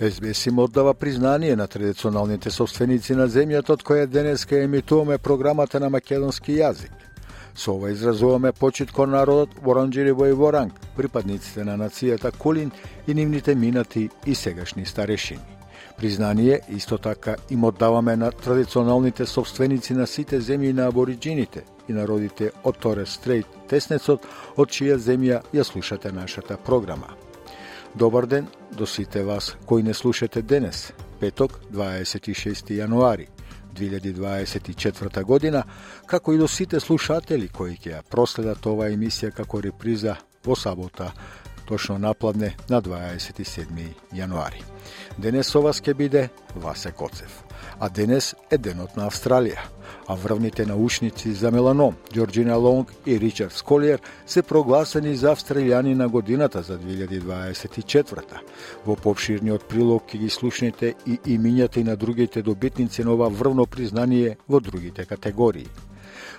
СБС им оддава признание на традиционалните собственици на земјата од која денеска емитуваме програмата на македонски јазик. Со ова изразуваме почит кон народот Воронџирево и Воранг, припадниците на нацијата Кулин и нивните минати и сегашни старешини. Признание исто така им оддаваме на традиционалните собственици на сите земји на абориджините и народите од Торес Стрейт, теснецот од чија земја ја слушате нашата програма. Добар ден до сите вас кои не слушате денес, петок, 26 јануари 2024 година, како и до сите слушатели кои ќе ја проследат оваа емисија како реприза во сабота точно напладне на 27 јануари. Денес со вас ќе биде Васе Коцев, а денес е денот на Австралија а врвните научници за меланом, Джорджина Лонг и Ричард Сколиер, се прогласени за австралијани на годината за 2024. Во попширниот прилог ќе ги слушнете и имињата и на другите добитници на ова врвно признание во другите категории.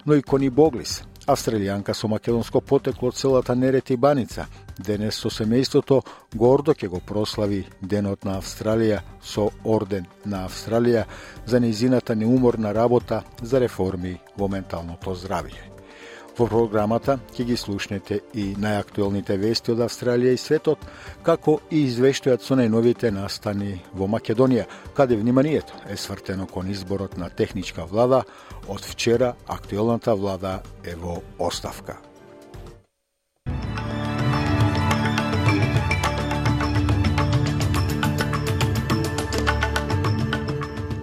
Но и Кони Боглис, австралијанка со македонско потекло од селата Нерет и Баница, денес со семејството гордо ќе го прослави Денот на Австралија со Орден на Австралија за незината неуморна работа за реформи во менталното здравје. Во програмата ќе ги слушнете и најактуелните вести од Австралија и светот, како и извештајат со најновите настани во Македонија, каде вниманието е свртено кон изборот на техничка влада, од вчера актуелната влада е во оставка.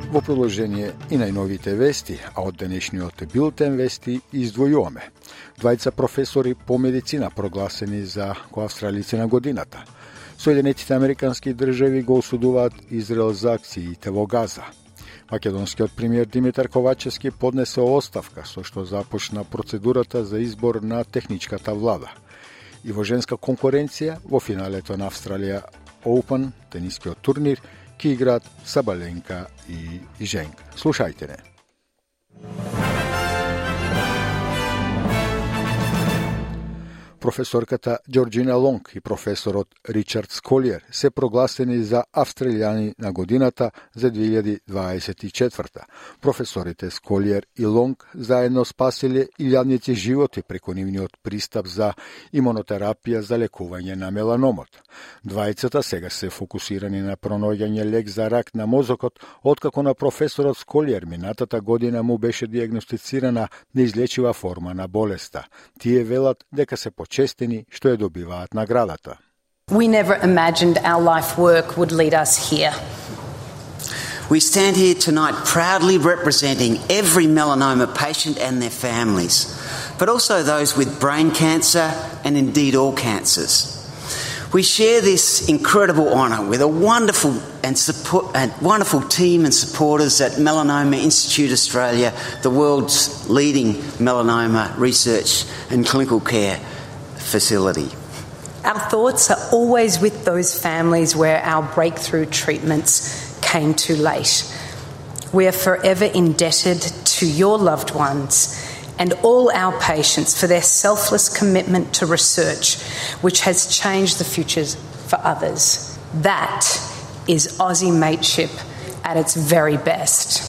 Во продолжение и најновите вести, а од денешниот билтен вести издвојуваме. Двајца професори по медицина прогласени за коавстралици на годината. Соединетите Американски држави го осудуваат Израел за акциите во Газа. Македонскиот премиер Димитар Ковачевски поднесе оставка со што започна процедурата за избор на техничката влада. И во женска конкуренција во финалето на Австралија Open, тенискиот турнир, ќе играат Сабаленка и Женк. Слушајте не. Професорката Джорджина Лонг и професорот Ричард Сколиер се прогласени за австралијани на годината за 2024. Професорите Сколиер и Лонг заедно спасиле илјадници животи преку нивниот пристап за имунотерапија за лекување на меланомот. Двајцата сега се фокусирани на пронаоѓање лек за рак на мозокот, откако на професорот Сколиер минатата година му беше диагностицирана неизлечива форма на болеста. Тие велат дека се We never imagined our life work would lead us here. We stand here tonight proudly representing every melanoma patient and their families, but also those with brain cancer and indeed all cancers. We share this incredible honour with a wonderful and support, a wonderful team and supporters at Melanoma Institute Australia, the world's leading melanoma research and clinical care facility. Our thoughts are always with those families where our breakthrough treatments came too late. We are forever indebted to your loved ones and all our patients for their selfless commitment to research, which has changed the futures for others. That is Aussie mateship at its very best.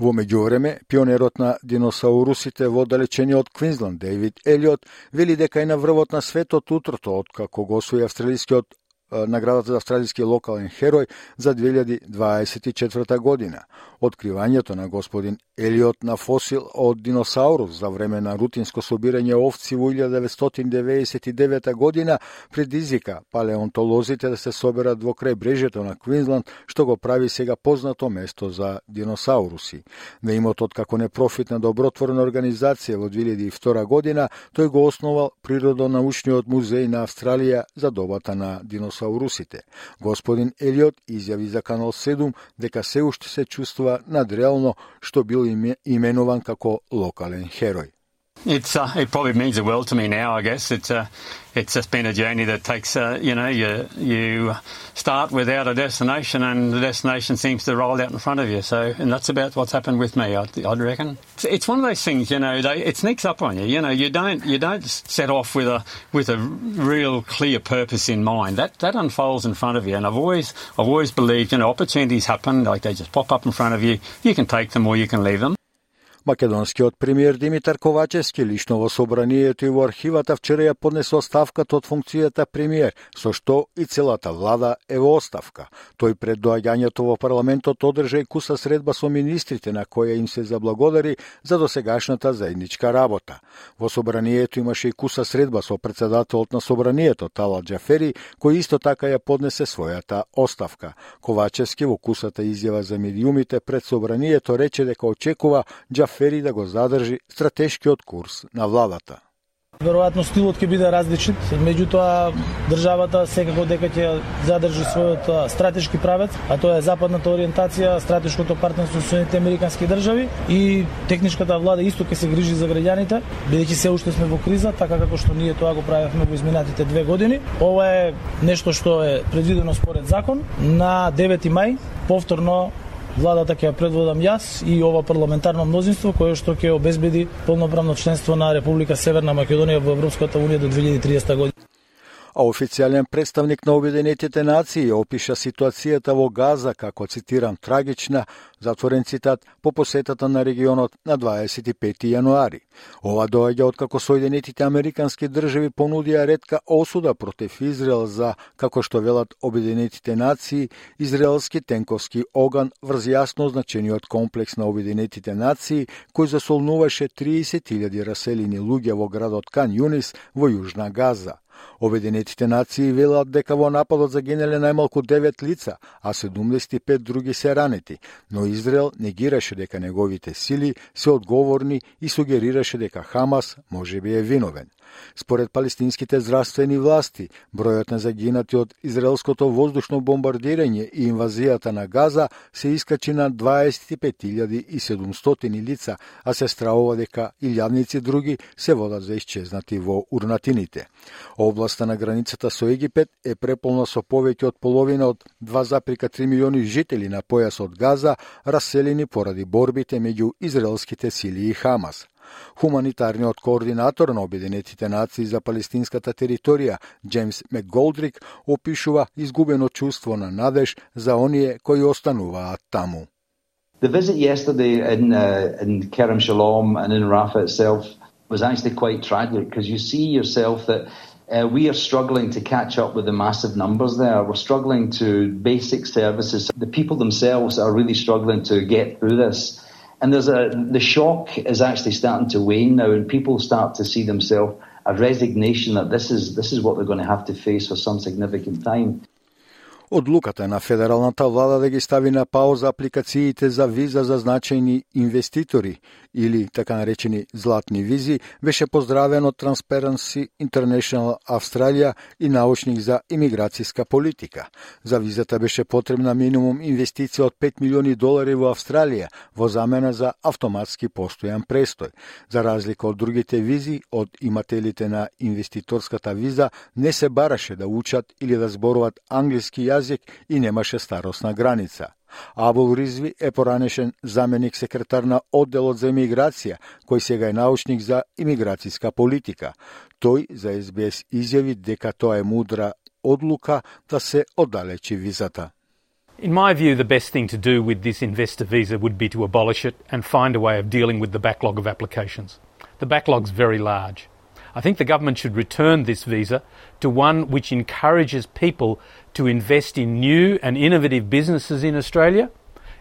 Во меѓувреме, пионерот на диносаурусите во далечениот Квинсленд, Дейвид Елиот, вели дека е на врвот на светот утрото, откако го освои австралискиот наградата за австралиски локален херој за 2024 година. Откривањето на господин Елиот на фосил од диносаурус за време на рутинско собирање овци во 1999 година предизвика палеонтолозите да се соберат во крај брежето на Квинсленд, што го прави сега познато место за диносауруси. На имотот како непрофитна добротворна организација во 2002 година, тој го основал Природонаучниот музеј на Австралија за добата на диносаурусите. Господин Елиот изјави за Канал 7 дека се уште се чувствува надреално што бил именуван како локален херој. It's uh, it probably means the world to me now. I guess it's uh, it's just been a journey that takes uh, you know you you start without a destination and the destination seems to roll out in front of you. So and that's about what's happened with me. I'd, I'd reckon it's, it's, one of those things. You know, they, it sneaks up on you. You know, you don't you don't set off with a with a real clear purpose in mind. That that unfolds in front of you. And I've always I've always believed you know opportunities happen like they just pop up in front of you. You can take them or you can leave them. Македонскиот премиер Димитар Ковачевски лично во собранието и во архивата вчера ја поднесе оставката од функцијата премиер, со што и целата влада е во оставка. Тој пред доаѓањето во парламентот одржа и куса средба со министрите на која им се заблагодари за досегашната заедничка работа. Во собранието имаше и куса средба со председателот на собранието Тала Џафери, кој исто така ја поднесе својата оставка. Ковачевски во кусата изјава за медиумите пред собранието рече дека очекува Џафери Фери да го задржи стратешкиот курс на владата. Веројатно стилот ќе биде различен, меѓутоа државата секако дека ќе задржи својот стратешки правец, а тоа е западната ориентација, стратешкото партнерство со Соединените Американски држави и техничката влада исто ќе се грижи за граѓаните, бидејќи се уште сме во криза, така како што ние тоа го правевме во изминатите две години. Ова е нешто што е предвидено според закон. На 9 мај повторно владата ќе ја предводам јас и ова парламентарно мнозинство кое што ќе обезбеди полноправно членство на Република Северна Македонија во Европската Унија до 2030 година а официјален представник на Обединетите нации опиша ситуацијата во Газа како, цитирам, трагична, затворен цитат, по посетата на регионот на 25 јануари. Ова доаѓа откако Соединетите Американски држави понудија редка осуда против Израел за, како што велат Обединетите нации, израелски тенковски оган врз јасно значениот комплекс на Обединетите нации, кој засолнуваше 30.000 раселени луѓе во градот Кан Юнис во Јужна Газа. Обединетите нации велат дека во нападот загинале најмалку 9 лица, а 75 други се ранети, но Израел негираше дека неговите сили се одговорни и сугерираше дека Хамас може би е виновен. Според палестинските здравствени власти, бројот на загинати од израелското воздушно бомбардирање и инвазијата на Газа се искачи на 25.700 лица, а се страува дека илјадници други се водат за исчезнати во урнатините. Областа на границата со Египет е преполна со повеќе од половина од 2,3 милиони жители на појасот Газа, раселени поради борбите меѓу израелските сили и Хамас. Хуманитарниот координатор на Обединетите нации за палестинската територија, Джеймс Макголдрик, опишува изгубено чувство на надеж за оние кои остануваат таму. The visit yesterday in, uh, in Kerem Shalom and in Rafah itself was actually quite tragic because you see yourself that uh, we are struggling to catch up with the massive numbers there. We're struggling to basic services. The people themselves are really struggling to get through this. And there's a, the shock is actually starting to wane now and people start to see themselves a resignation that this is, this is what they're going to have to face for some significant time. Одлуката на федералната влада да ги стави на пауза апликациите за виза за значајни инвеститори или така наречени златни визи беше поздравен од Transparency International Австралија и научник за имиграцијска политика. За визата беше потребна минимум инвестиција од 5 милиони долари во Австралија во замена за автоматски постојан престој. За разлика од другите визи, од имателите на инвеститорската виза не се бараше да учат или да зборуваат англиски јазик и немаше старосна граница. Абул Ризви е поранешен заменик секретар на одделот за имиграција, кој сега е научник за имиграцијска политика. Тој за СБС изјави дека тоа е мудра одлука да се оддалечи визата. In my view, the best thing to do with this investor visa would be to abolish it and find a way of dealing with the backlog of applications. The backlog's very large. I think the government should return this visa to one which encourages people to invest in new and innovative businesses in Australia,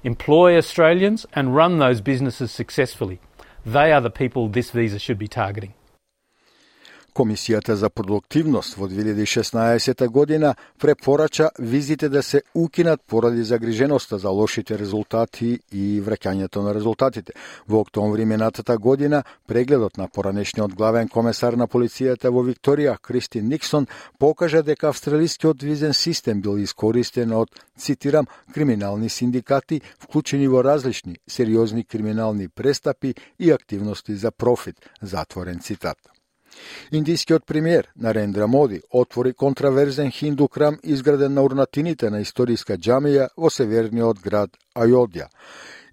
employ Australians, and run those businesses successfully. They are the people this visa should be targeting. Комисијата за продуктивност во 2016 година препорача визите да се укинат поради загриженоста за лошите резултати и враќањето на резултатите. Во октомври минатата година, прегледот на поранешниот главен комесар на полицијата во Викторија, Кристин Никсон, покажа дека австралискиот визен систем бил искористен од, цитирам, криминални синдикати, вклучени во различни сериозни криминални престапи и активности за профит, затворен цитат. Индискиот премиер Нарендра Моди отвори контраверзен хинду храм изграден на урнатините на историска џамија во северниот град Ајодја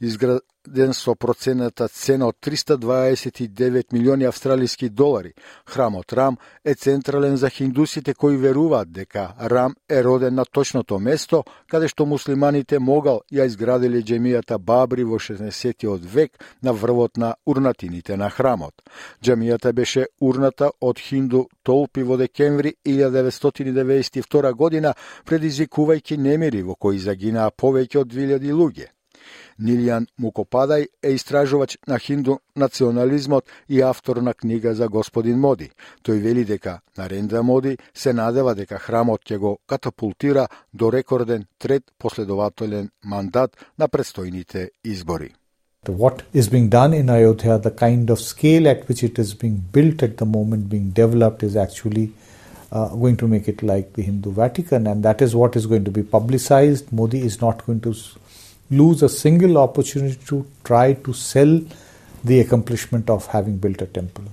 изграден со процената цена од 329 милиони австралиски долари. Храмот Рам е централен за хиндусите кои веруваат дека Рам е роден на точното место каде што муслиманите могал ја изградиле джемијата Бабри во 60 век на врвот на урнатините на храмот. Джемијата беше урната од хинду толпи во декември 1992 година, предизвикувајќи немири во кои загинаа повеќе од 2000 луѓе. Нилијан Мукопадај е истражувач на хинду национализмот и автор на книга за господин Моди. Тој вели дека Нарендра Моди се надева дека храмот ќе го катапултира до рекорден трет последователен мандат на предстојните избори. What is being done in Ayodhya, the kind of scale at which it is being built at the moment, being developed, is actually uh, going to make it like the Hindu Vatican, and that is what is going to be publicized. Modi is not going to lose a single opportunity to try to sell the accomplishment of having built a temple.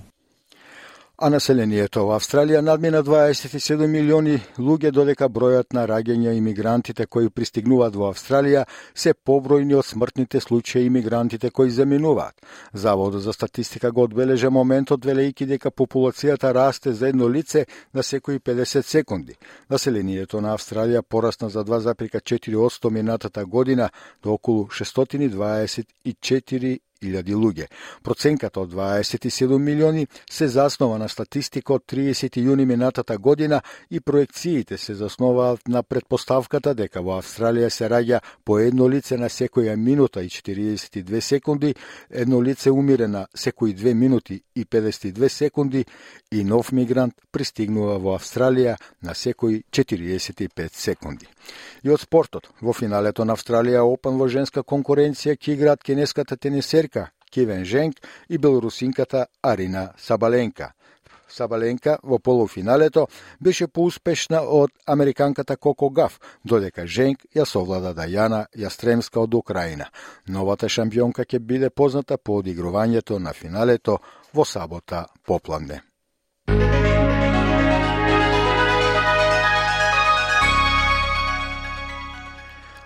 А населението во Австралија надмина 27 милиони луѓе додека бројот на раѓања имигрантите кои пристигнуваат во Австралија се побројни од смртните случаи имигрантите кои заминуваат. Заводот за статистика го одбележа моментот велејќи дека популацијата расте за едно лице на секои 50 секунди. Населението на Австралија порасна за 2,4% минатата година до околу 624 1.000 луѓе. Проценката од 27 милиони се заснова на статистика од 30 јуни минатата година и проекциите се заснуваат на предпоставката дека во Австралија се раѓа по едно лице на секоја минута и 42 секунди, едно лице умире на секои 2 минути и 52 секунди и нов мигрант пристигнува во Австралија на секои 45 секунди. И од спортот, во финалето на Австралија Опен во женска конкуренција ќе играат кенеската тенисерка Кивен Женк и белорусинката Арина Сабаленка. Сабаленка во полуфиналето беше поуспешна од американката Коко Гаф, додека Женк ја совлада Дајана Јастремска од Украина. Новата шампионка ќе биде позната по одигрувањето на финалето во сабота попладне.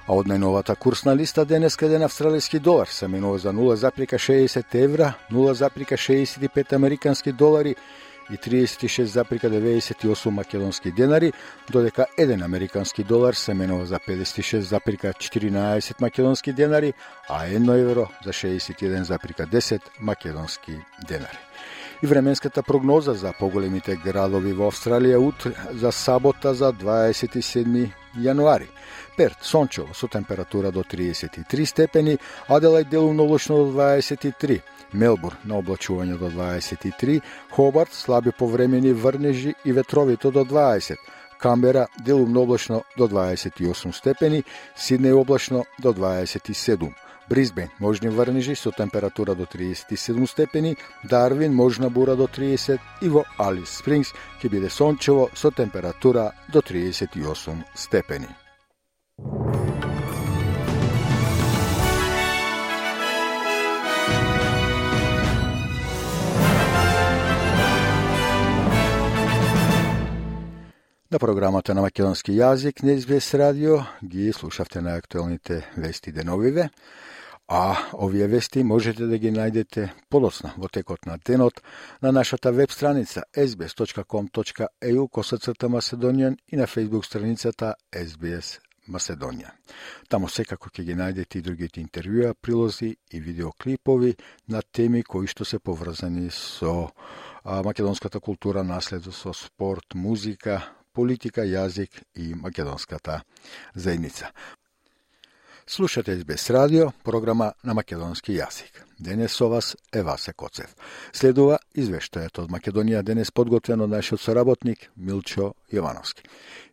А од најновата курсна листа денес ден Австралијски долар се менува за 0,60 евра, 0,65 американски долари и 36,98 македонски денари, додека 1 американски долар се менува за 56,14 македонски денари, а 1 евро за 61,10 македонски денари. И временската прогноза за поголемите градови во Австралија утре за сабота за 27 јануари. Перт, сончево со температура до 33 степени, Аделајд делумно облачно до 23, Мелбур на облачување до 23, Хобарт слаби повремени врнежи и ветровито до 20, Камбера делумно облачно до 28 степени, Сиднеј облачно до 27. Бризбен можни врнежи со температура до 37 степени, Дарвин можна бура до 30 и во Алис Спрингс ќе биде сончево со температура до 38 степени. На програмата на македонски јазик на радио ги слушавте на актуелните вести деновиве, а овие вести можете да ги најдете подоцна во текот на денот на нашата веб страница sbs.com.eu косацрта Macedonian и на фейсбук страницата SBS Маседонија. Тамо секако ќе ги најдете и другите интервјуа, прилози и видеоклипови на теми кои што се поврзани со македонската култура, наследство со спорт, музика, политика, јазик и македонската заедница. Слушате СБС радио, програма на македонски јазик. Денес со вас е Васе Коцев. Следува извештајот од Македонија денес подготвен од нашиот соработник Милчо Јовановски.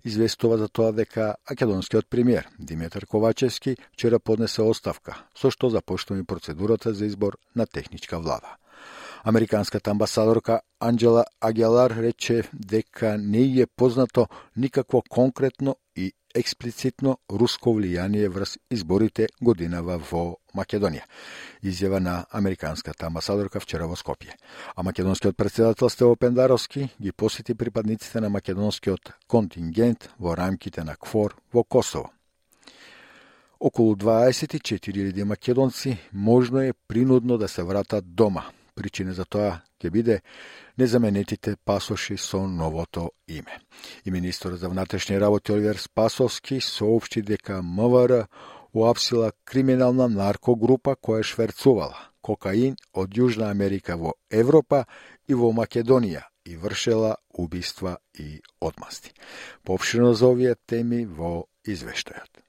Известува за тоа дека македонскиот премиер Димитар Ковачевски вчера поднесе оставка, со што започнува процедурата за избор на техничка влада. Американската амбасадорка Анджела Агелар рече дека не е познато никакво конкретно и експлицитно руско влијание врз изборите годинава во Македонија. Изјава на американската амбасадорка вчера во Скопје. А македонскиот председател Стево Пендаровски ги посети припадниците на македонскиот контингент во рамките на КФОР во Косово. Околу 24.000 македонци можно е принудно да се вратат дома Причина за тоа ќе биде незаменетите пасоши со новото име. И министр за внатрешни работи Оливер Спасовски соопшти дека МВР уапсила криминална наркогрупа која шверцувала кокаин од Јужна Америка во Европа и во Македонија и вршела убиства и одмасти. Поопширно за овие теми во извештајот.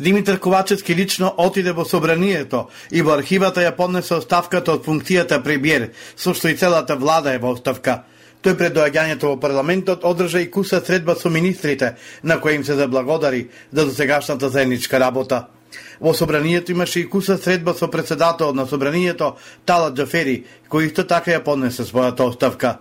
Димитар Ковачевски лично отиде во собранието и во архивата ја поднесе оставката од функцијата премиер, со што и целата влада е во оставка. Тој пред доаѓањето во парламентот одржа и куса средба со министрите, на кои им се заблагодари за досегашната заедничка работа. Во собранието имаше и куса средба со председател на собранието Тала Джафери, кој исто така ја поднесе својата оставка.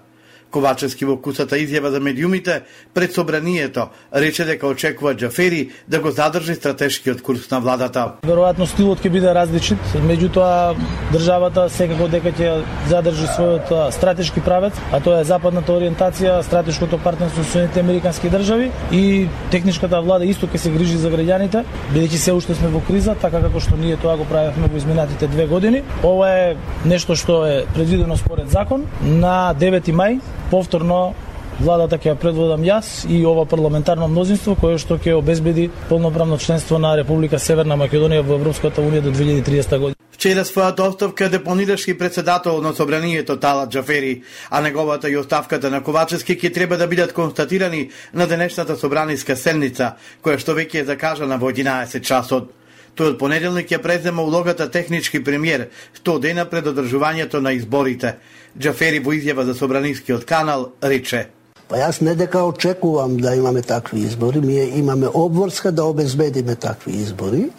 Ковачевски во кусата изјава за медиумите пред собранието рече дека очекува Џафери да го задржи стратешкиот курс на владата. Веројатно стилот ќе биде различен, меѓутоа државата секако дека ќе задржи својот стратешки правец, а тоа е западната ориентација, стратешкото партнерство со Соединените Американски држави и техничката влада исто ќе се грижи за граѓаните, бидејќи се уште сме во криза, така како што ние тоа го правевме во изминатите две години. Ова е нешто што е предвидено според закон на 9 мај повторно владата ќе ја предводам јас и ова парламентарно мнозинство кое што ќе обезбеди полноправно членство на Република Северна Македонија во Европската унија до 2030 година. Вчера својата оставка депонираше и председател на собранието Талат Джафери, а неговата и оставката на Ковачевски ќе треба да бидат констатирани на денешната собраниска селница, која што веќе е закажана во 11 часот. Тој од понеделник ја презема улогата технички премиер, 100 дена пред одржувањето на изборите. Джафери во изјава за Собранискиот канал рече Па јас не дека очекувам да имаме такви избори, ние имаме обврска да обезбедиме такви избори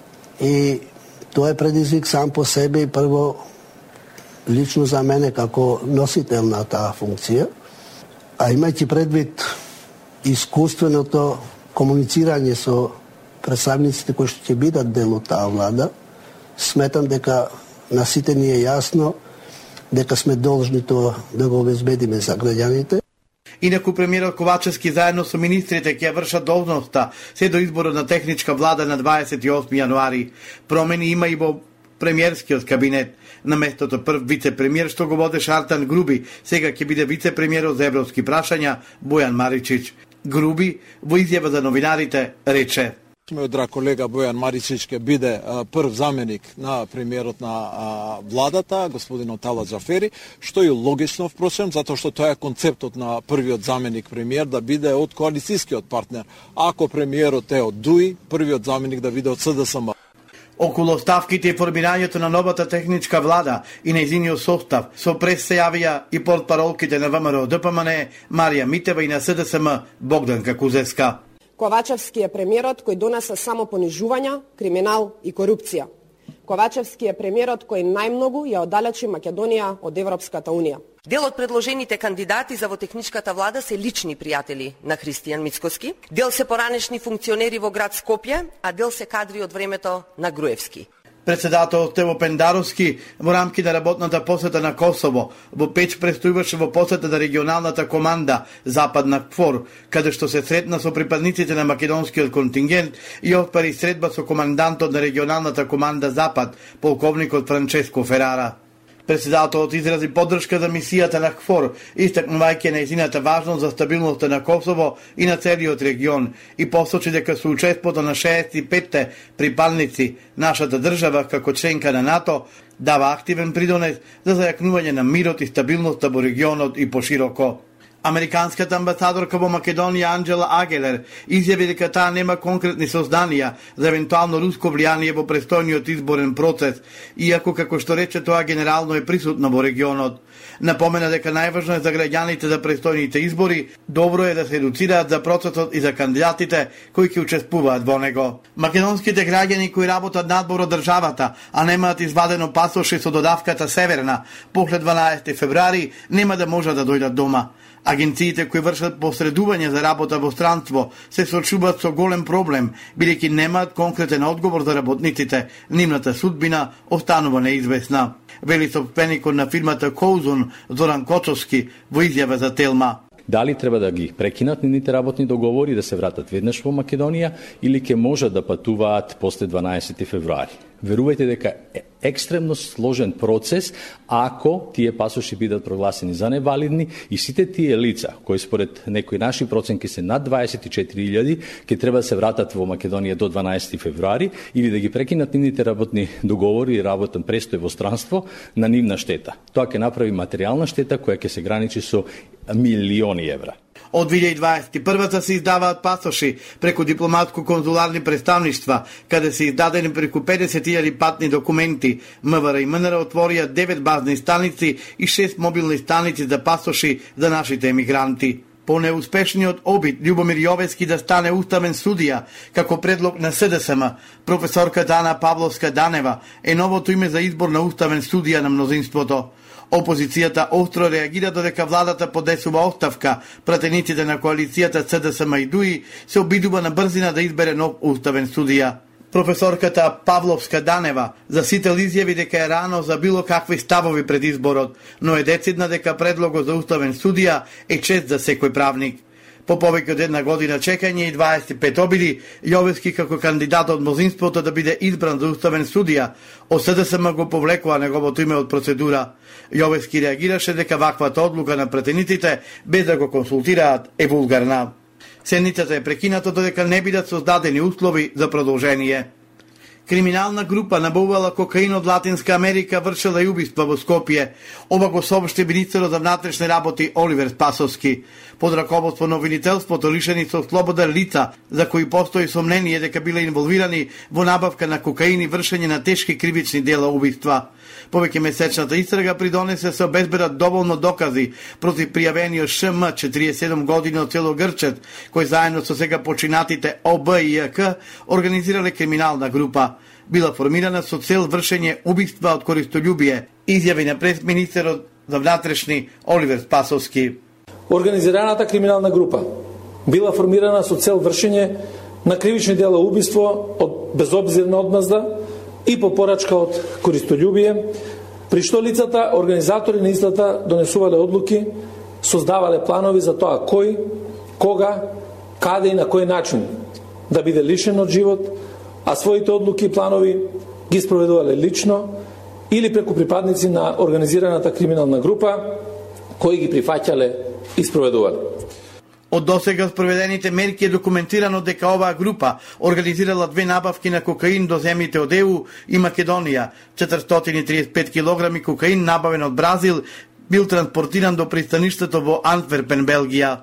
и тоа е предизвик сам по себе и прво лично за мене како носител на таа функција, а имајќи предвид искуственото комуницирање со представниците кои што ќе бидат дел од таа влада, сметам дека на сите ни е јасно дека сме должни тоа да го обезбедиме за граѓаните. Инаку премиерот Ковачевски заедно со министрите ќе вршат должноста се до изборот на техничка влада на 28 јануари. Промени има и во премиерскиот кабинет. На местото прв вице-премиер што го водеше Артан Груби, сега ќе биде вице-премиерот за европски прашања Бојан Маричич. Груби во изјава за новинарите рече Мојот драг колега Бојан Маричич ќе биде прв заменик на премиерот на владата, господин Отала Джафери, што е логично впрочем, затоа што тоа е концептот на првиот заменик премиер да биде од коалицијскиот партнер. Ако премиерот е од ДУИ, првиот заменик да биде од СДСМ. Околу ставките и формирањето на новата техничка влада и нејзиниот состав со прес се јавија и портпаролките на ВМРО ДПМН Марија Митева и на СДСМ Богданка Кузеска. Ковачевски е премиерот кој донесе само понижувања, криминал и корупција. Ковачевски е премиерот кој најмногу ја оддалечи Македонија од Европската Унија. Дел од предложените кандидати за во техничката влада се лични пријатели на Христијан Мицкоски, дел се поранешни функционери во град Скопје, а дел се кадри од времето на Груевски. Председател Тево Пендаровски во рамки на работната посета на Косово во Печ престојуваше во посета на регионалната команда Западна Квор, каде што се сретна со припадниците на македонскиот контингент и отпари средба со командантот на регионалната команда Запад, полковникот Франческо Ферара. Председателот изрази поддршка за мисијата на КФОР, истакнувајќи нејзината важност за стабилноста на Косово и на целиот регион и посочи дека со учеството на 65-те припадници нашата држава како членка на НАТО дава активен придонес за зајакнување на мирот и стабилноста во регионот и пошироко. Американската амбасадорка во Македонија Анджела Агелер изјави дека таа нема конкретни созданија за евентуално руско влијание во престојниот изборен процес, иако како што рече тоа генерално е присутно во регионот. Напомена дека најважно е за граѓаните за престојните избори добро е да се едуцираат за процесот и за кандидатите кои ќе учествуваат во него. Македонските граѓани кои работат надбор од државата, а немаат извадено пасоши со додавката Северна, после 12 февруари нема да можат да дојдат дома. Агенциите кои вршат посредување за работа во странство се соочуваат со голем проблем, бидејќи немаат конкретен одговор за работниците, нивната судбина останува неизвестна. Вели собственикот на фирмата Коузон Зоран Кочовски во изјава за Телма. Дали треба да ги прекинат нивните работни договори да се вратат веднаш во Македонија или ќе можат да патуваат после 12 февруари? Верувајте дека е екстремно сложен процес ако тие пасоши бидат прогласени за невалидни и сите тие лица кои според некои наши проценки се над 24.000 ќе треба да се вратат во Македонија до 12 февруари или да ги прекинат нивните работни договори и работен престој во странство на нивна штета. Тоа ќе направи материјална штета која ќе се граничи со милиони евра. Од 2021 се издаваат пасоши преку дипломатско-конзуларни представништва, каде се издадени преку 50.000 патни документи. МВР и МНР отворија 9 базни станици и 6 мобилни станици за пасоши за нашите емигранти. По неуспешниот обид Љубомир Јовески да стане уставен судија, како предлог на СДСМ, професорка Дана Павловска Данева е новото име за избор на уставен судија на мнозинството. Опозицијата остро реагира додека владата подесува оставка. Пратениците на коалицијата СДСМ и ДУИ се обидува на брзина да избере нов уставен судија. Професорката Павловска Данева за сите изјави дека е рано за било какви ставови пред изборот, но е децидна дека предлогот за уставен судија е чест за секој правник. По повеќе од една година чекање и 25 обиди, Јовески како кандидат од мнозинството да биде избран за уставен судија, од СДСМ го повлекува неговото име од процедура. Јовески реагираше дека ваквата одлука на претенитите без да го консултираат, е вулгарна. Седницата е прекината додека не бидат создадени услови за продолжение. Криминална група набувала кокаин од Латинска Америка вршила и убиства во Скопје. Ова го соопшти министерот за внатрешни работи Оливер Спасовски. Под раководство на обвинителството лишени со слобода лица за кои постои сомнение дека биле инволвирани во набавка на кокаин и вршење на тешки кривични дела убиства. Повеќе месечната истрага придонесе се обезберат доволно докази против пријавениот ШМ 47 години од цело Грчет, кој заедно со сега починатите ОБ и ЈК организирале криминална група. Била формирана со цел вршење убиства од користољубие, изјави на пресминистерот за внатрешни Оливер Спасовски. Организираната криминална група била формирана со цел вршење на кривични дела убиство од безобзирна одмазда и по порачка од користољубие, при што лицата, организатори на истата, донесувале одлуки, создавале планови за тоа кој, кога, каде и на кој начин да биде лишен од живот, а своите одлуки и планови ги спроведувале лично или преку припадници на организираната криминална група кои ги прифаќале и спроведувале. Од досега спроведените мерки е документирано дека оваа група организирала две набавки на кокаин до земјите од ЕУ и Македонија. 435 килограми кокаин набавен од Бразил бил транспортиран до пристаништето во Антверпен, Белгија.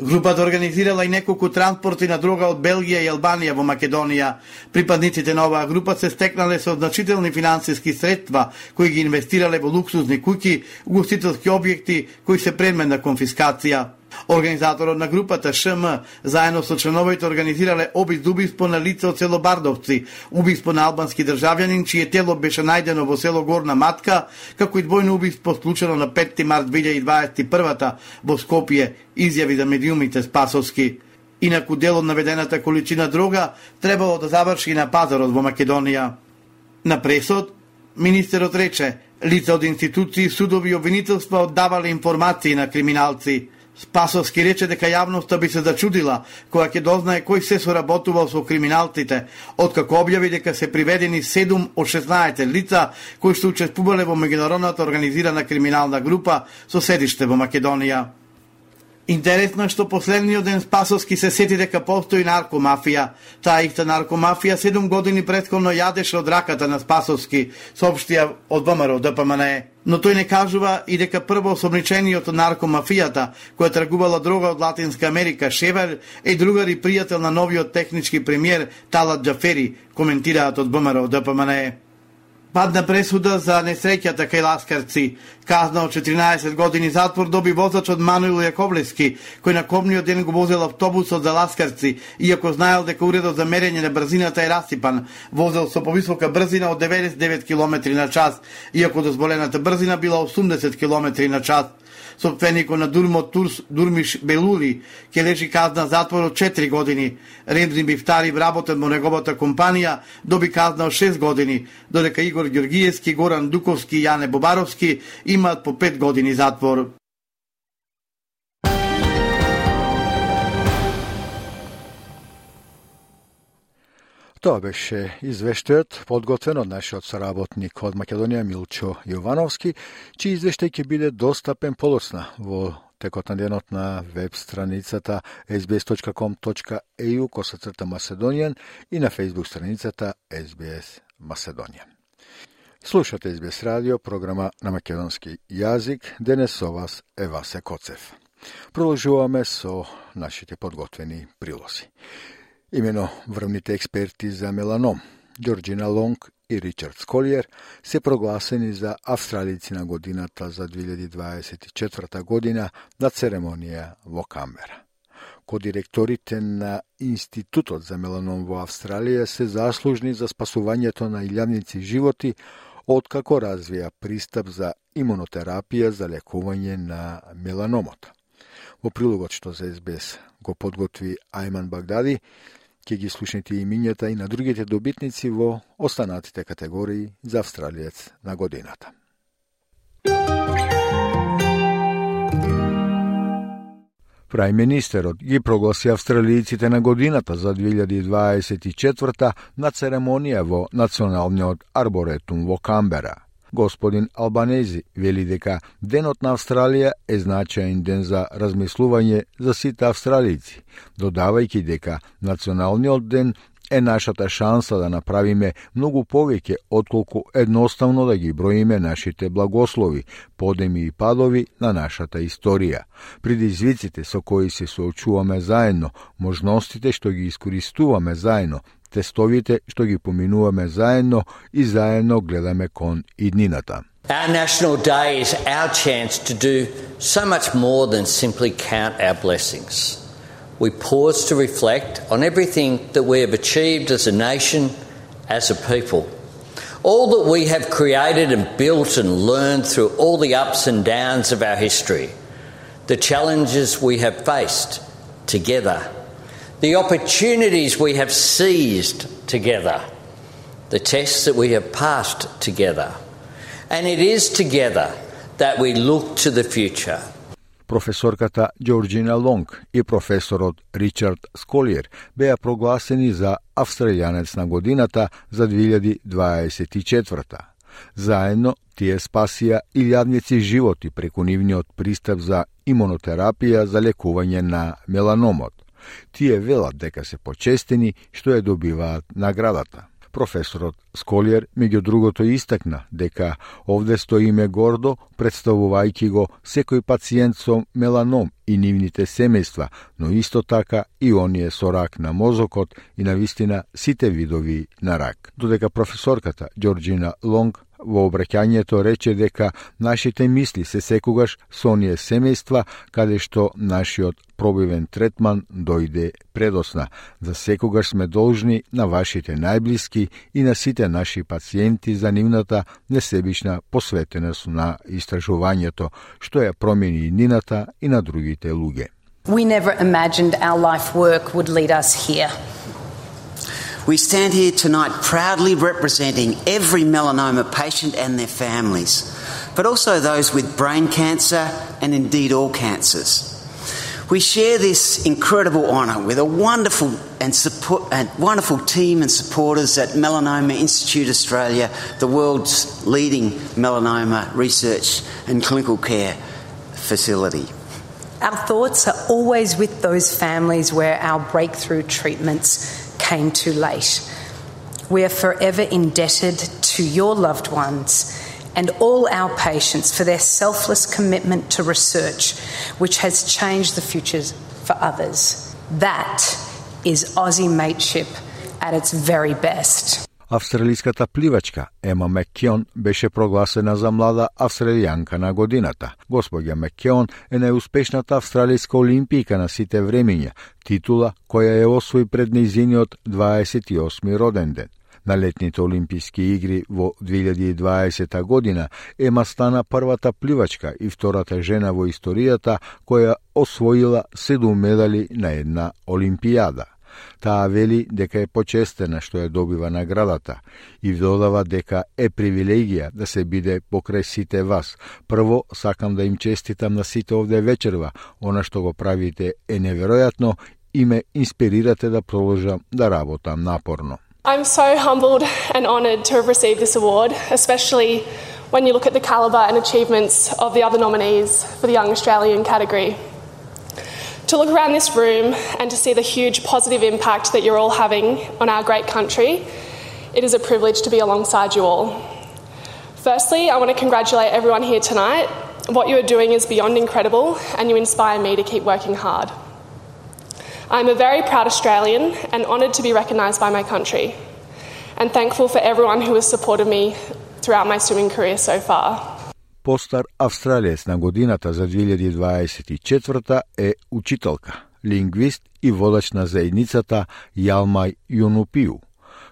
Групата организирала и неколку транспорти на дрога од Белгија и Албанија во Македонија. Припадниците на оваа група се стекнале со значителни финансиски средства кои ги инвестирале во луксузни куќи, угостителски објекти кои се предмет на конфискација. Организаторот на групата ШМ заедно со членовите организирале обид убиство на лице од село Бардовци, убиство на албански државјанин чие тело беше најдено во село Горна Матка, како и двојно убиство случено на 5 март 2021 во Скопје, изјави за медиумите Спасовски. Инаку дел од наведената количина дрога требало да заврши на пазарот во Македонија. На пресот министерот рече, лица од институции, судови и обвинителства оддавале информации на криминалци. Спасовски рече дека јавноста би се зачудила која ќе дознае кој се соработувал со криминалците, откако објави дека се приведени 7 од 16 лица кои што учествувале во меѓународната организирана криминална група со седиште во Македонија. Интересно е што последниот ден Спасовски се сети дека постои наркомафија. Таа ихта наркомафија 7 години предходно јадеше од раката на Спасовски, соопштија од ВМРО ДПМН. Но тој не кажува и дека прво осомничениот наркомафијата, која тргувала дрога од Латинска Америка, Шевер, е другар и пријател на новиот технички премиер Талат Джафери, коментираат од ВМРО ДПМН. Падна пресуда за несреќата кај Ласкарци. Казна од 14 години затвор доби возачот Мануил Јаковлевски, кој на комниот ден го возел автобусот за Ласкарци, иако знаел дека уредот за мерење на брзината е расипан. Возел со повисока брзина од 99 км на час, иако дозволената брзина била 80 км на час собственикот на Дурмо Турс Дурмиш Белули ќе лежи казна затвор од 4 години. Ремзи Бифтари вработен во неговата компанија доби казна од 6 години, додека Игор Ѓоргиевски, Горан Дуковски и Јане Бобаровски имаат по 5 години затвор. Тоа беше извештајот подготвен од нашиот соработник од Македонија Милчо Јовановски, чиј извештај ќе биде достапен подоцна во текот на денот на веб страницата sbs.com.eu косацрта Macedonian и на фейсбук страницата SBS Macedonija. Слушате SBS радио, програма на македонски јазик. Денес со вас е Васе Коцев. Продолжуваме со нашите подготвени прилози. Имено врвните експерти за меланом, Джорджина Лонг и Ричард Сколиер, се прогласени за австралици на годината за 2024 година на церемонија во Камбера. Кодиректорите на Институтот за меланом во Австралија се заслужни за спасувањето на илјадници животи, откако развија пристап за имунотерапија за лекување на меланомот. Во прилогот што за СБС го подготви Ајман Багдади, ќе ги слушнете имињата и на другите добитници во останатите категории за австралиец на годината. Прајминистерот ги прогласи австралијците на годината за 2024 на церемонија во Националниот арборетум во Камбера – Господин Албанези вели дека Денот на Австралија е значаен ден за размислување за сите австралици, додавајќи дека Националниот ден е нашата шанса да направиме многу повеќе отколку едноставно да ги броиме нашите благослови, подеми и падови на нашата историја, предизвиците со кои се соочуваме заедно, можностите што ги искористуваме заедно, тестовите што ги поминуваме заедно и заедно гледаме кон иднината. Our National Day is our chance to do so much more than simply count our blessings. We pause to reflect on everything that we have achieved as a nation, as a people. All that we have created and built and learned through all the ups and downs of our history. The challenges we have faced together the opportunities we have seized together, the tests that we have passed together. And it is together that we look to the future. Професорката Джорджина Лонг и професорот Ричард Сколиер беа прогласени за австралијанец на годината за 2024. Заедно тие спасија илјадници животи преку нивниот пристап за имунотерапија за лекување на меланомот. Тие велат дека се почестени што ја добиваат наградата. Професорот Сколиер, меѓу другото, истакна дека овде стоиме гордо, представувајќи го секој пациент со меланом и нивните семејства, но исто така и оние со рак на мозокот и на вистина сите видови на рак. Додека професорката Джорджина Лонг во обраќањето рече дека нашите мисли се секогаш со оние семејства каде што нашиот пробивен третман дојде предосна. За секогаш сме должни на вашите најблиски и на сите наши пациенти за нивната несебична посветеност на истражувањето, што ја промени нината и на другите луѓе. We never imagined our life work would lead us here. We stand here tonight proudly representing every melanoma patient and their families, but also those with brain cancer and indeed all cancers. We share this incredible honour with a wonderful and, support, wonderful team and supporters at Melanoma Institute Australia, the world's leading melanoma research and clinical care facility. Our thoughts are always with those families where our breakthrough treatments came too late. We are forever indebted to your loved ones and all our patients for their selfless commitment to research, which has changed the futures for others. That is Aussie mateship at its very best. Австралиската пливачка Ема Меккеон беше прогласена за млада австралијанка на годината. Господја Меккеон е најуспешната австралијска олимпијка на сите времиња, титула која ја освои пред нејзиниот 28 роден ден. На летните Олимписки игри во 2020 година Ема стана првата пливачка и втората жена во историјата која освоила седум медали на една Олимпијада. Таа вели дека е почестена што ја добива наградата и додава дека е привилегија да се биде покрај сите вас. Прво, сакам да им честитам на сите овде вечерва. Она што го правите е неверојатно и ме инспирирате да продолжам да работам напорно. I'm so humbled and honoured to have received this award, especially when you look at the calibre and achievements of the other nominees for the Young Australian category. To look around this room and to see the huge positive impact that you're all having on our great country, it is a privilege to be alongside you all. Firstly, I want to congratulate everyone here tonight. What you are doing is beyond incredible, and you inspire me to keep working hard. I'm a very proud Australian and honoured to be recognised by my country, and thankful for everyone who has supported me throughout my swimming career so far. Постар австралиец на годината за 2024 е учителка, лингвист и водач на заедницата Јалмај Јунупиу.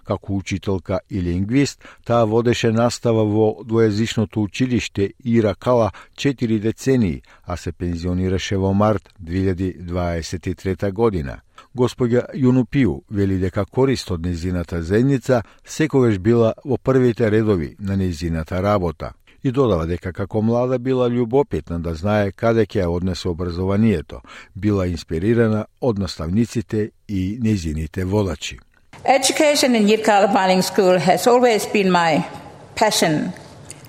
Како учителка и лингвист, таа водеше настава во двојазичното училиште Иракала 4 децении, а се пензионираше во март 2023 година. Господја Јунупиу вели дека корист од незината заедница секогаш била во првите редови на незината работа и додава дека како млада била љубопитна да знае каде ќе ја однесе образованието, била инспирирана од наставниците и незините водачи. Education in Yirkala Mining School has always been my passion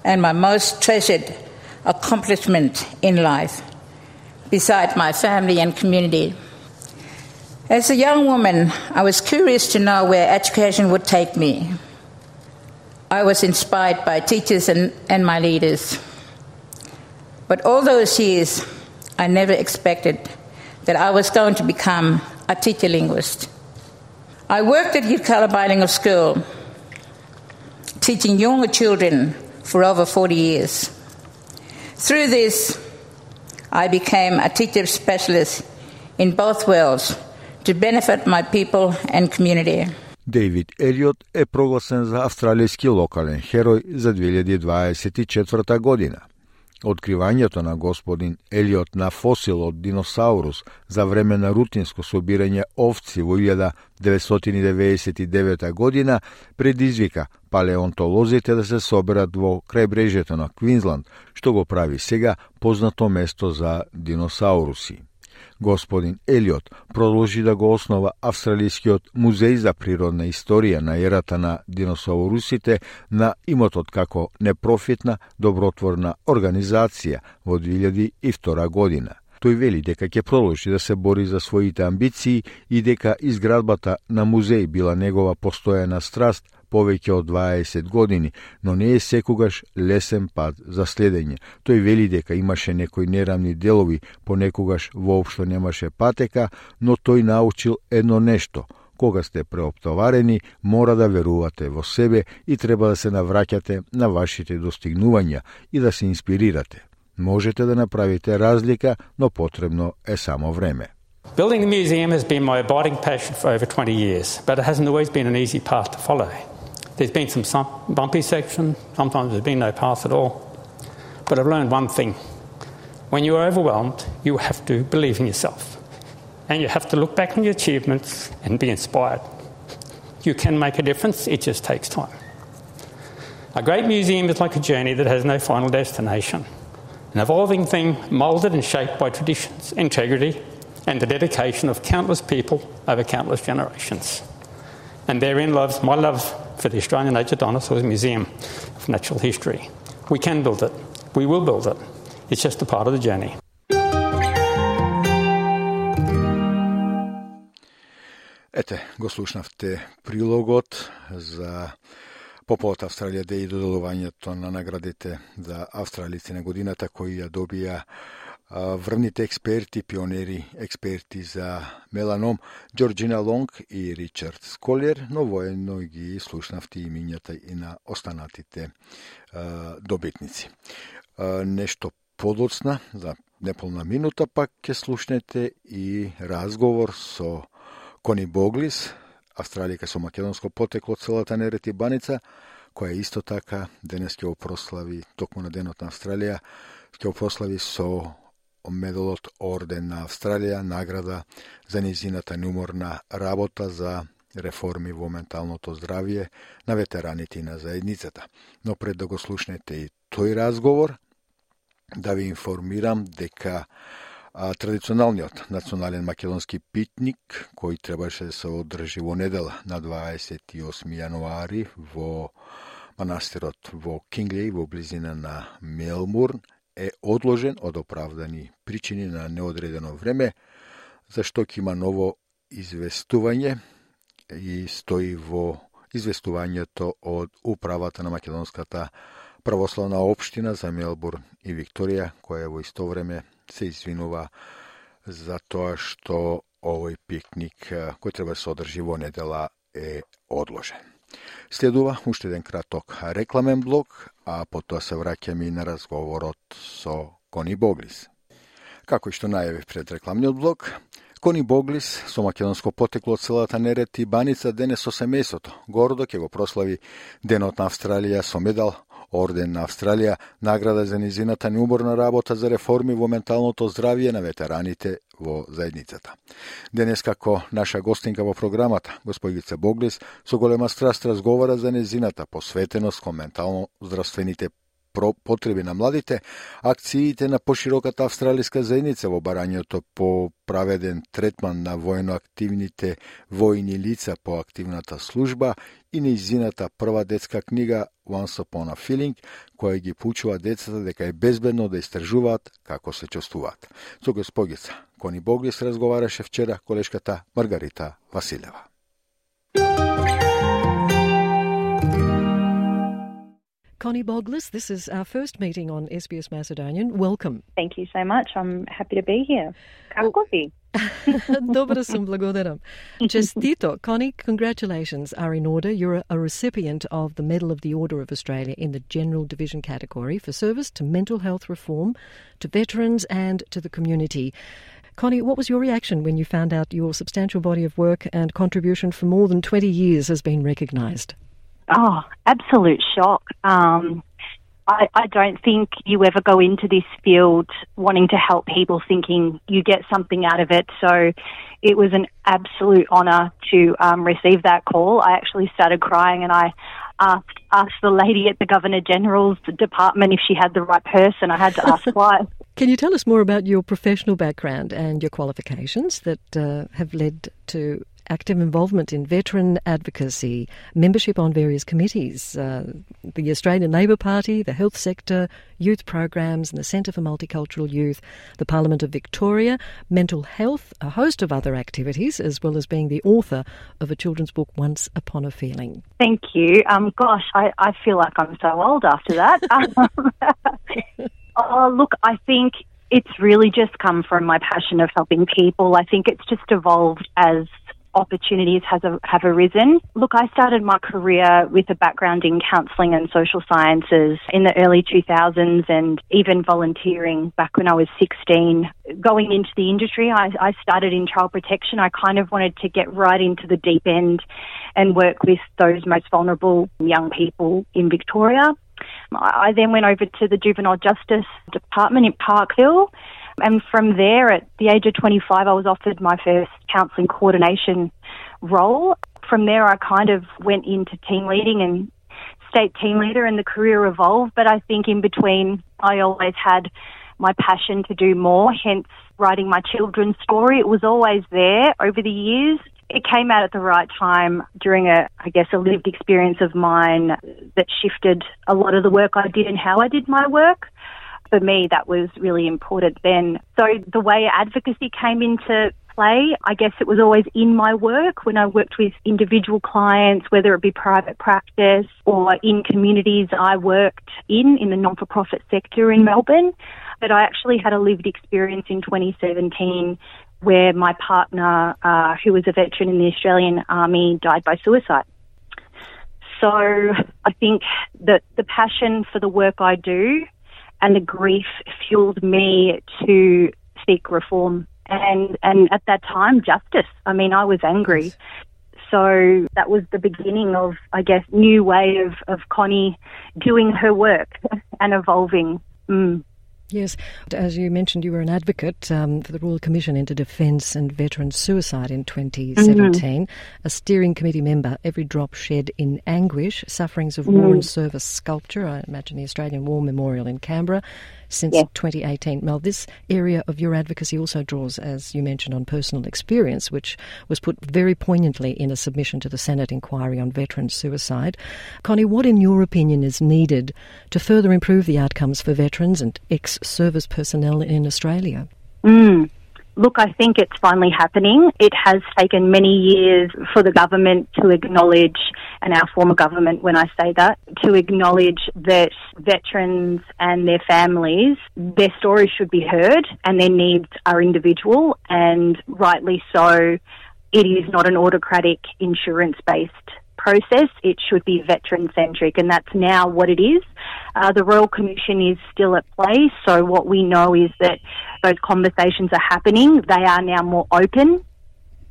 and my most treasured accomplishment in life, beside my family and community. As a young woman, I was curious to know where education would take me. I was inspired by teachers and, and my leaders. But all those years, I never expected that I was going to become a teacher linguist. I worked at Yirkala Bilingual School, teaching younger children for over 40 years. Through this, I became a teacher specialist in both worlds to benefit my people and community. Дейвид Елиот е прогласен за австралијски локален херој за 2024 година. Откривањето на господин Елиот на фосил од диносаурус за време на рутинско собирање овци во 1999 година предизвика палеонтолозите да се соберат во крајбрежјето на Квинсланд, што го прави сега познато место за диносауруси. Господин Елиот продолжи да го основа Австралискиот музеј за природна историја на ерата на диносаурусите на имотот како непрофитна добротворна организација во 2002 година. Тој вели дека ќе продолжи да се бори за своите амбиции и дека изградбата на музеј била негова постојана страст повеќе од 20 години, но не е секогаш лесен пат за следење. Тој вели дека имаше некои нерамни делови, понекогаш воопшто немаше патека, но тој научил едно нешто – кога сте преоптоварени, мора да верувате во себе и треба да се навраќате на вашите достигнувања и да се инспирирате. Можете да направите разлика, но потребно е само време. Building the museum has been my abiding passion for over 20 years, but it hasn't always been an easy path to follow. There's been some bumpy sections, sometimes there's been no path at all. But I've learned one thing. When you are overwhelmed, you have to believe in yourself. And you have to look back on your achievements and be inspired. You can make a difference, it just takes time. A great museum is like a journey that has no final destination, an evolving thing moulded and shaped by traditions, integrity, and the dedication of countless people over countless generations. And therein lies my love for the Australian Nature Dinosaurs Museum of Natural History. We can build it. We will build it. It's just a part of the journey. Ете, го слушнавте прилогот за Поповот Австралија Дей и доделувањето на наградите за австралици на годината кои ја добија врвните експерти, пионери, експерти за меланом, Джорджина Лонг и Ричард Сколер, но воедно ги слушнавте имињата и на останатите добитници. Нешто подоцна, за неполна минута, пак ќе слушнете и разговор со Кони Боглис, австралијка со македонско потекло од целата Нерети Баница, која исто така денес ќе опрослави, токму на Денот на Австралија, ќе опрослави со медалот Орден на Австралија, награда за низината неуморна работа за реформи во менталното здравје на ветераните и на заедницата. Но пред да го слушнете и тој разговор, да ви информирам дека а, традиционалниот национален македонски питник, кој требаше да се одржи во недела на 28 јануари во манастирот во Кинглеј во близина на Мелмурн, е одложен од оправдани причини на неодредено време, зашто ќе има ново известување и стои во известувањето од управата на Македонската православна општина за Мелбурн и Викторија, која во исто време се извинува за тоа што овој пикник кој треба да се одржи во недела е одложен. Следува уште еден краток рекламен блок, а потоа се враќаме и на разговорот со Кони Боглис. Како и што најавив пред рекламниот блок, Кони Боглис со македонско потекло од селата Нерет и Баница денес со семејството гордо ќе го прослави Денот на Австралија со медал Орден на Австралија, награда за низината неуборна работа за реформи во менталното здравје на ветераните во заедницата. Денес како наша гостинка во програмата, господица Боглис, со голема страст разговара за незината посветеност кон ментално здравствените потреби на младите, акциите на пошироката австралиска заедница во барањето по праведен третман на военоактивните војни лица по активната служба и неизината прва детска книга Once Upon a Feeling, која ги пучува децата дека е безбедно да истражуваат како се чувствуваат. Со господица Кони Боглис разговараше вчера колешката Маргарита Василева. Connie Boglis, this is our first meeting on SBS Macedonian. Welcome. Thank you so much. I'm happy to be here. Kakovi. Dobro blagodaram. Čestito. Connie, congratulations are in order. You're a recipient of the Medal of the Order of Australia in the General Division category for service to mental health reform, to veterans and to the community. Connie, what was your reaction when you found out your substantial body of work and contribution for more than 20 years has been recognised? Oh, absolute shock. Um, I, I don't think you ever go into this field wanting to help people thinking you get something out of it. So it was an absolute honour to um, receive that call. I actually started crying and I asked, asked the lady at the Governor General's department if she had the right person. I had to ask why. Can you tell us more about your professional background and your qualifications that uh, have led to active involvement in veteran advocacy, membership on various committees, uh, the Australian Labor Party, the health sector, youth programs, and the Centre for Multicultural Youth, the Parliament of Victoria, mental health, a host of other activities, as well as being the author of a children's book, Once Upon a Feeling. Thank you. Um, gosh, I, I feel like I'm so old after that. oh, look, I think it's really just come from my passion of helping people. I think it's just evolved as opportunities has a, have arisen. Look, I started my career with a background in counselling and social sciences in the early 2000s and even volunteering back when I was 16. Going into the industry, I, I started in child protection. I kind of wanted to get right into the deep end and work with those most vulnerable young people in Victoria. I then went over to the Juvenile Justice Department in Parkville and from there, at the age of 25, I was offered my first counselling coordination role. From there, I kind of went into team leading and state team leader, and the career evolved. But I think in between, I always had my passion to do more, hence writing my children's story. It was always there over the years. It came out at the right time during a, I guess, a lived experience of mine that shifted a lot of the work I did and how I did my work. For me, that was really important then. So the way advocacy came into play. I guess it was always in my work when I worked with individual clients, whether it be private practice or in communities I worked in, in the non for profit sector in Melbourne. But I actually had a lived experience in 2017 where my partner, uh, who was a veteran in the Australian Army, died by suicide. So I think that the passion for the work I do and the grief fueled me to seek reform and and at that time justice. I mean, I was angry. So that was the beginning of, I guess, new way of, of Connie doing her work and evolving. Mm. Yes, as you mentioned, you were an advocate um, for the Royal Commission into Defence and Veteran Suicide in 2017, mm-hmm. a steering committee member, Every Drop Shed in Anguish, Sufferings of mm. War and Service Sculpture, I imagine the Australian War Memorial in Canberra, since yes. 2018. Mel, this area of your advocacy also draws, as you mentioned, on personal experience, which was put very poignantly in a submission to the Senate inquiry on veteran suicide. Connie, what, in your opinion, is needed to further improve the outcomes for veterans and ex service personnel in Australia? Mm. Look, I think it's finally happening. It has taken many years for the government to acknowledge, and our former government, when I say that, to acknowledge that veterans and their families, their stories should be heard and their needs are individual, and rightly so, it is not an autocratic insurance based process. It should be veteran centric, and that's now what it is. Uh, the Royal Commission is still at play, so what we know is that those conversations are happening. They are now more open.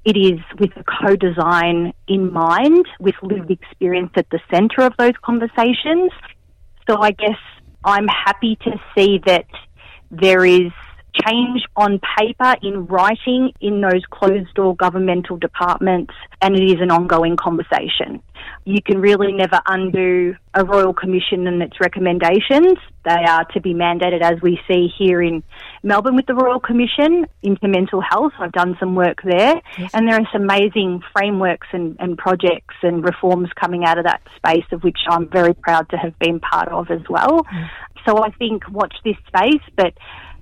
It is with a co design in mind, with lived experience at the centre of those conversations. So I guess I'm happy to see that there is change on paper in writing in those closed door governmental departments, and it is an ongoing conversation. You can really never undo a Royal Commission and its recommendations. They are to be mandated, as we see here in Melbourne with the Royal Commission into mental health. I've done some work there, yes. and there are some amazing frameworks and, and projects and reforms coming out of that space, of which I'm very proud to have been part of as well. Mm. So I think watch this space, but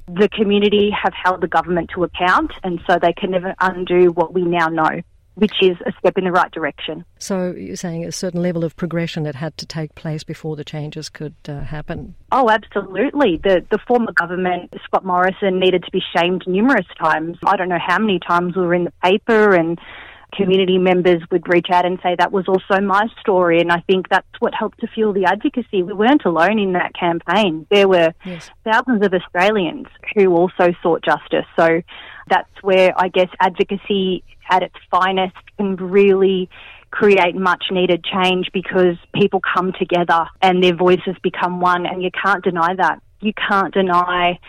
the community have held the government to account, and so they can never undo what we now know. Which is a step in the right direction. So you're saying a certain level of progression that had to take place before the changes could uh, happen? Oh, absolutely. The the former government, Scott Morrison, needed to be shamed numerous times. I don't know how many times we were in the paper and community members would reach out and say that was also my story. And I think that's what helped to fuel the advocacy. We weren't alone in that campaign. There were yes. thousands of Australians who also sought justice. So that's where I guess advocacy at its finest can really create much needed change because people come together and their voices become one and you can't deny that. You can't deny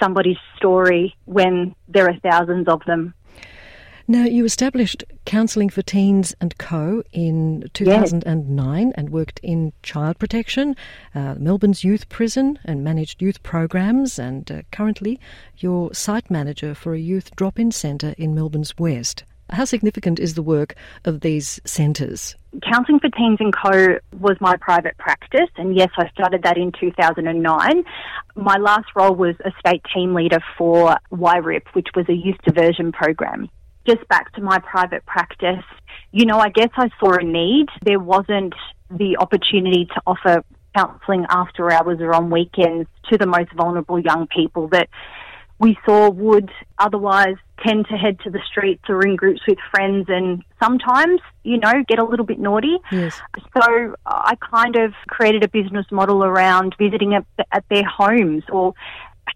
somebody's story when there are thousands of them. Now, you established Counselling for Teens and Co. in 2009 yes. and worked in child protection, uh, Melbourne's youth prison, and managed youth programs. And uh, currently, you're site manager for a youth drop in centre in Melbourne's West. How significant is the work of these centres? Counselling for Teens and Co was my private practice, and yes, I started that in 2009. My last role was a state team leader for YRIP, which was a youth diversion program just back to my private practice, you know, I guess I saw a need. There wasn't the opportunity to offer counselling after hours or on weekends to the most vulnerable young people that we saw would otherwise tend to head to the streets or in groups with friends and sometimes, you know, get a little bit naughty. Yes. So I kind of created a business model around visiting at, at their homes or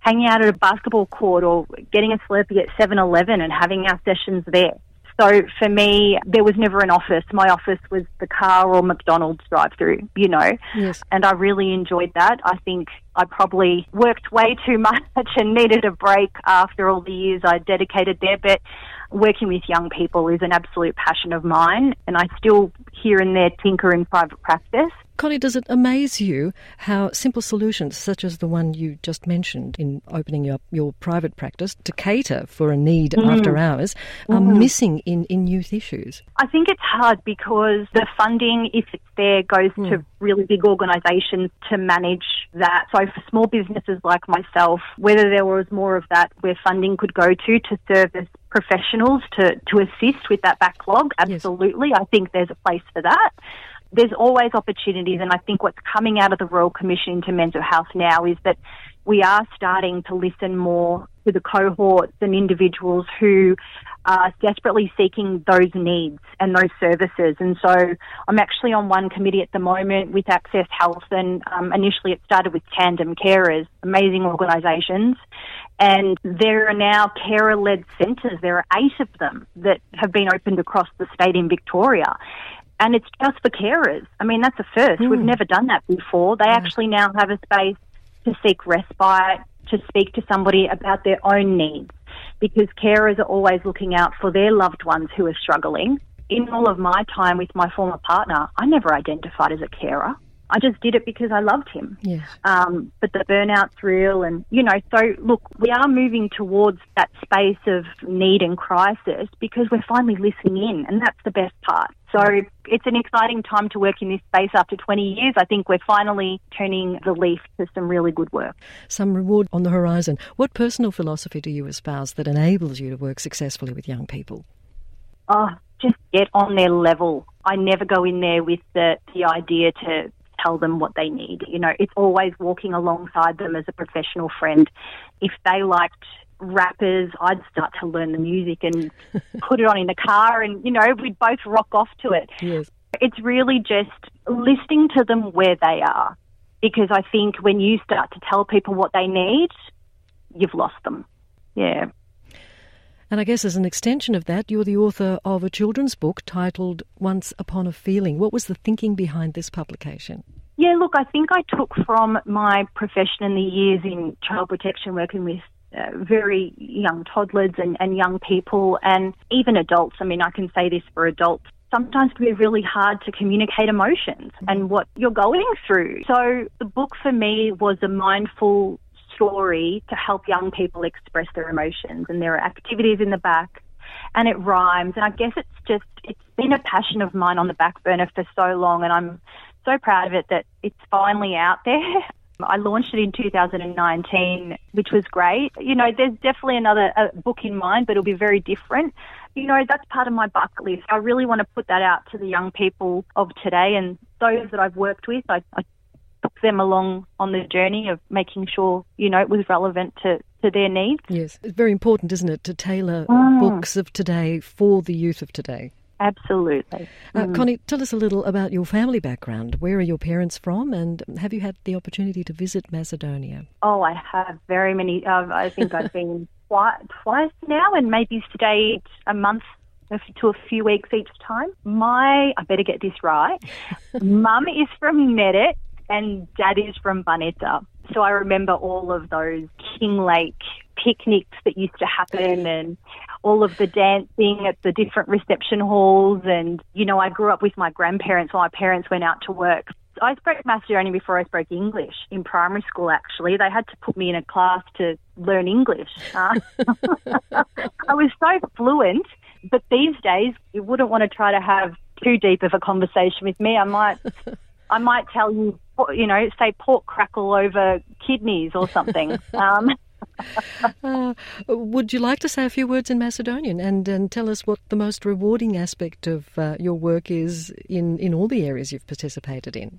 hanging out at a basketball court or getting a Slurpee at 7 Eleven and having our sessions there. So for me, there was never an office. My office was the car or McDonald's drive through, you know. Yes. And I really enjoyed that. I think I probably worked way too much and needed a break after all the years I dedicated there. But working with young people is an absolute passion of mine. And I still here and there tinker in private practice. Connie, does it amaze you how simple solutions, such as the one you just mentioned in opening up your private practice to cater for a need Mm. after hours, are Mhm. missing in, in youth issues? I think it's hard because the funding, if it's there, goes Hmm. to really big organisations to manage that. So for small businesses like myself, whether there was more of that where funding could go to to service professionals to, to assist with that backlog, absolutely. I think there's a place for that. There's always opportunities, and I think what's coming out of the Royal Commission into mental health now is that we are starting to listen more to the cohorts and individuals who are desperately seeking those needs and those services. And so I'm actually on one committee at the moment with Access Health, and um, initially it started with Tandem Carers, amazing organisations. And there are now carer led centres, there are eight of them that have been opened across the state in Victoria. And it's just for carers. I mean, that's a first. We've hmm. never done that before. They actually now have a space to seek respite, to speak to somebody about their own needs, because carers are always looking out for their loved ones who are struggling. In all of my time with my former partner, I never identified as a carer. I just did it because I loved him. Yes. Um, but the burnout's real, and you know, so look, we are moving towards that space of need and crisis because we're finally listening in, and that's the best part. So it's an exciting time to work in this space after 20 years. I think we're finally turning the leaf to some really good work. Some reward on the horizon. What personal philosophy do you espouse that enables you to work successfully with young people? Oh, just get on their level. I never go in there with the, the idea to tell them what they need. You know, it's always walking alongside them as a professional friend. If they liked rappers, I'd start to learn the music and put it on in the car and, you know, we'd both rock off to it. Yes. It's really just listening to them where they are. Because I think when you start to tell people what they need, you've lost them. Yeah. And I guess as an extension of that, you're the author of a children's book titled Once Upon a Feeling. What was the thinking behind this publication? Yeah, look, I think I took from my profession and the years in child protection working with uh, very young toddlers and, and young people and even adults. I mean, I can say this for adults. Sometimes it can be really hard to communicate emotions and what you're going through. So the book for me was a mindful story to help young people express their emotions and there are activities in the back and it rhymes and I guess it's just it's been a passion of mine on the back burner for so long and I'm so proud of it that it's finally out there. I launched it in 2019, which was great. You know, there's definitely another book in mind, but it'll be very different. You know, that's part of my bucket list. I really want to put that out to the young people of today and those that I've worked with. I, I them along on the journey of making sure, you know, it was relevant to, to their needs. Yes. It's very important, isn't it, to tailor Mm. books of today for the youth of today? Absolutely. Uh, Mm. Connie, tell us a little about your family background. Where are your parents from, and have you had the opportunity to visit Macedonia? Oh, I have very many. Uh, I think I've been twice, twice now, and maybe stayed a month to a few weeks each time. My, I better get this right. Mum is from Nedet, and Dad is from Baneta. So I remember all of those King Lake picnics that used to happen, and all of the dancing at the different reception halls. And you know, I grew up with my grandparents while my parents went out to work. I spoke Macedonian before I spoke English in primary school, actually. They had to put me in a class to learn English. Uh, I was so fluent, but these days you wouldn't want to try to have too deep of a conversation with me. I might, I might tell you, you know, say pork crackle over kidneys or something. Um, Uh, would you like to say a few words in Macedonian and, and tell us what the most rewarding aspect of uh, your work is in, in all the areas you've participated in?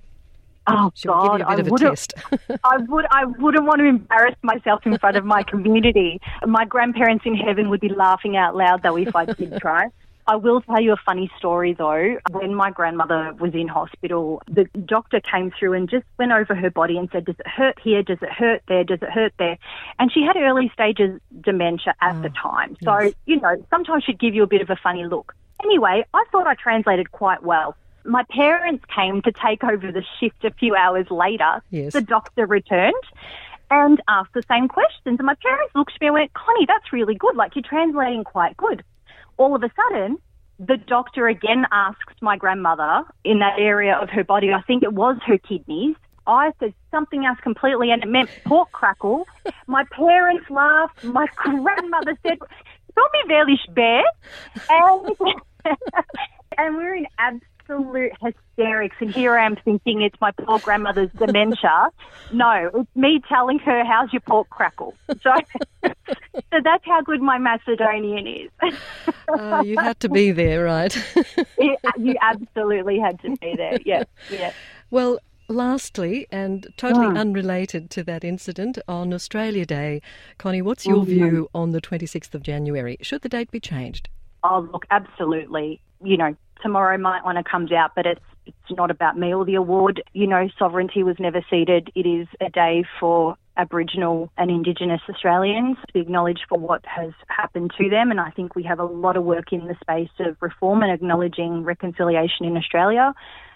Oh God, give you a bit I of a wouldn't. test? I would. I wouldn't want to embarrass myself in front of my community. My grandparents in heaven would be laughing out loud though if I did try. I will tell you a funny story though. When my grandmother was in hospital, the doctor came through and just went over her body and said, Does it hurt here? Does it hurt there? Does it hurt there? And she had early stages dementia at the ah, time. So, you know, sometimes she'd give you a bit of a funny look. Anyway, I thought I translated quite well. My parents came to take over the shift a few hours later. Yes. The doctor returned and asked the same questions. And my parents looked at me and went, Connie, that's really good. Like, you're translating quite good. All of a sudden, the doctor again asked my grandmother in that area of her body, I think it was her kidneys. I said something else completely, and it meant pork crackle. My parents laughed. My grandmother said, "Don't be very bear," and and we're in absolute hysterics. And here I am thinking it's my poor grandmother's dementia. No, it's me telling her, "How's your pork crackle?" So, so that's how good my Macedonian is. Uh, you had to be there, right? It- you absolutely had to be there. Yes, yes. Well, lastly, and totally unrelated to that incident, on Australia Day, Connie, what's your Mhm. view on the 26th of January? Should the date be changed? Oh, look, absolutely. You know, tomorrow might want to comes out, but it's it's not about me or the award. You know, sovereignty was never ceded. It is a day for Aboriginal and Indigenous Australians to be acknowledged for what has happened to them. And I think we have a lot of work in the space of reform and acknowledging reconciliation in Australia.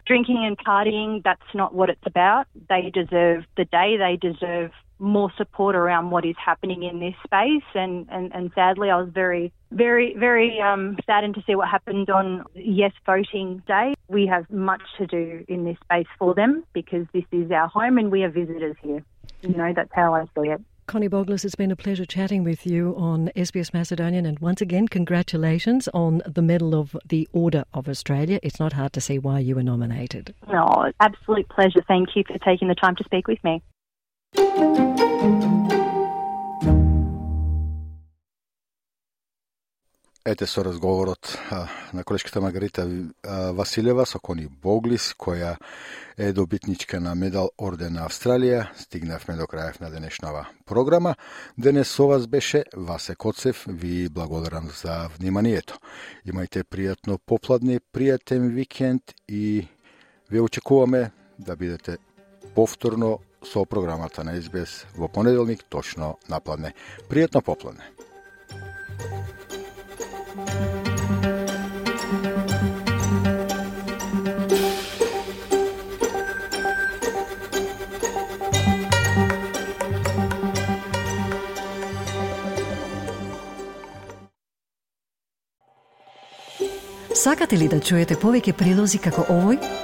Drinking and partying, that's not what it's about. They deserve the day. They deserve more support around what is happening in this space. And, and, and sadly, I was very, very, very um, saddened to see what happened on Yes Voting Day. We have much to do in this space for them because this is our home and we are visitors here. You know, that's how I see it. Connie Boglis, it's been a pleasure chatting with you on SBS Macedonian, and once again, congratulations on the Medal of the Order of Australia. It's not hard to see why you were nominated. No, absolute pleasure. Thank you for taking the time to speak with me. Ете со разговорот а, на колешката Маргарита Василева со Кони Боглис, која е добитничка на медал Орден на Австралија. Стигнавме до крајев на денешнава програма. Денес со вас беше Васе Коцев. Ви благодарам за вниманието. Имајте пријатно попладне, пријатен викенд и ве очекуваме да бидете повторно со програмата на СБС во понеделник точно напладне. Пријатно попладне. Сакате ли да чуете повеќе прилози како овој?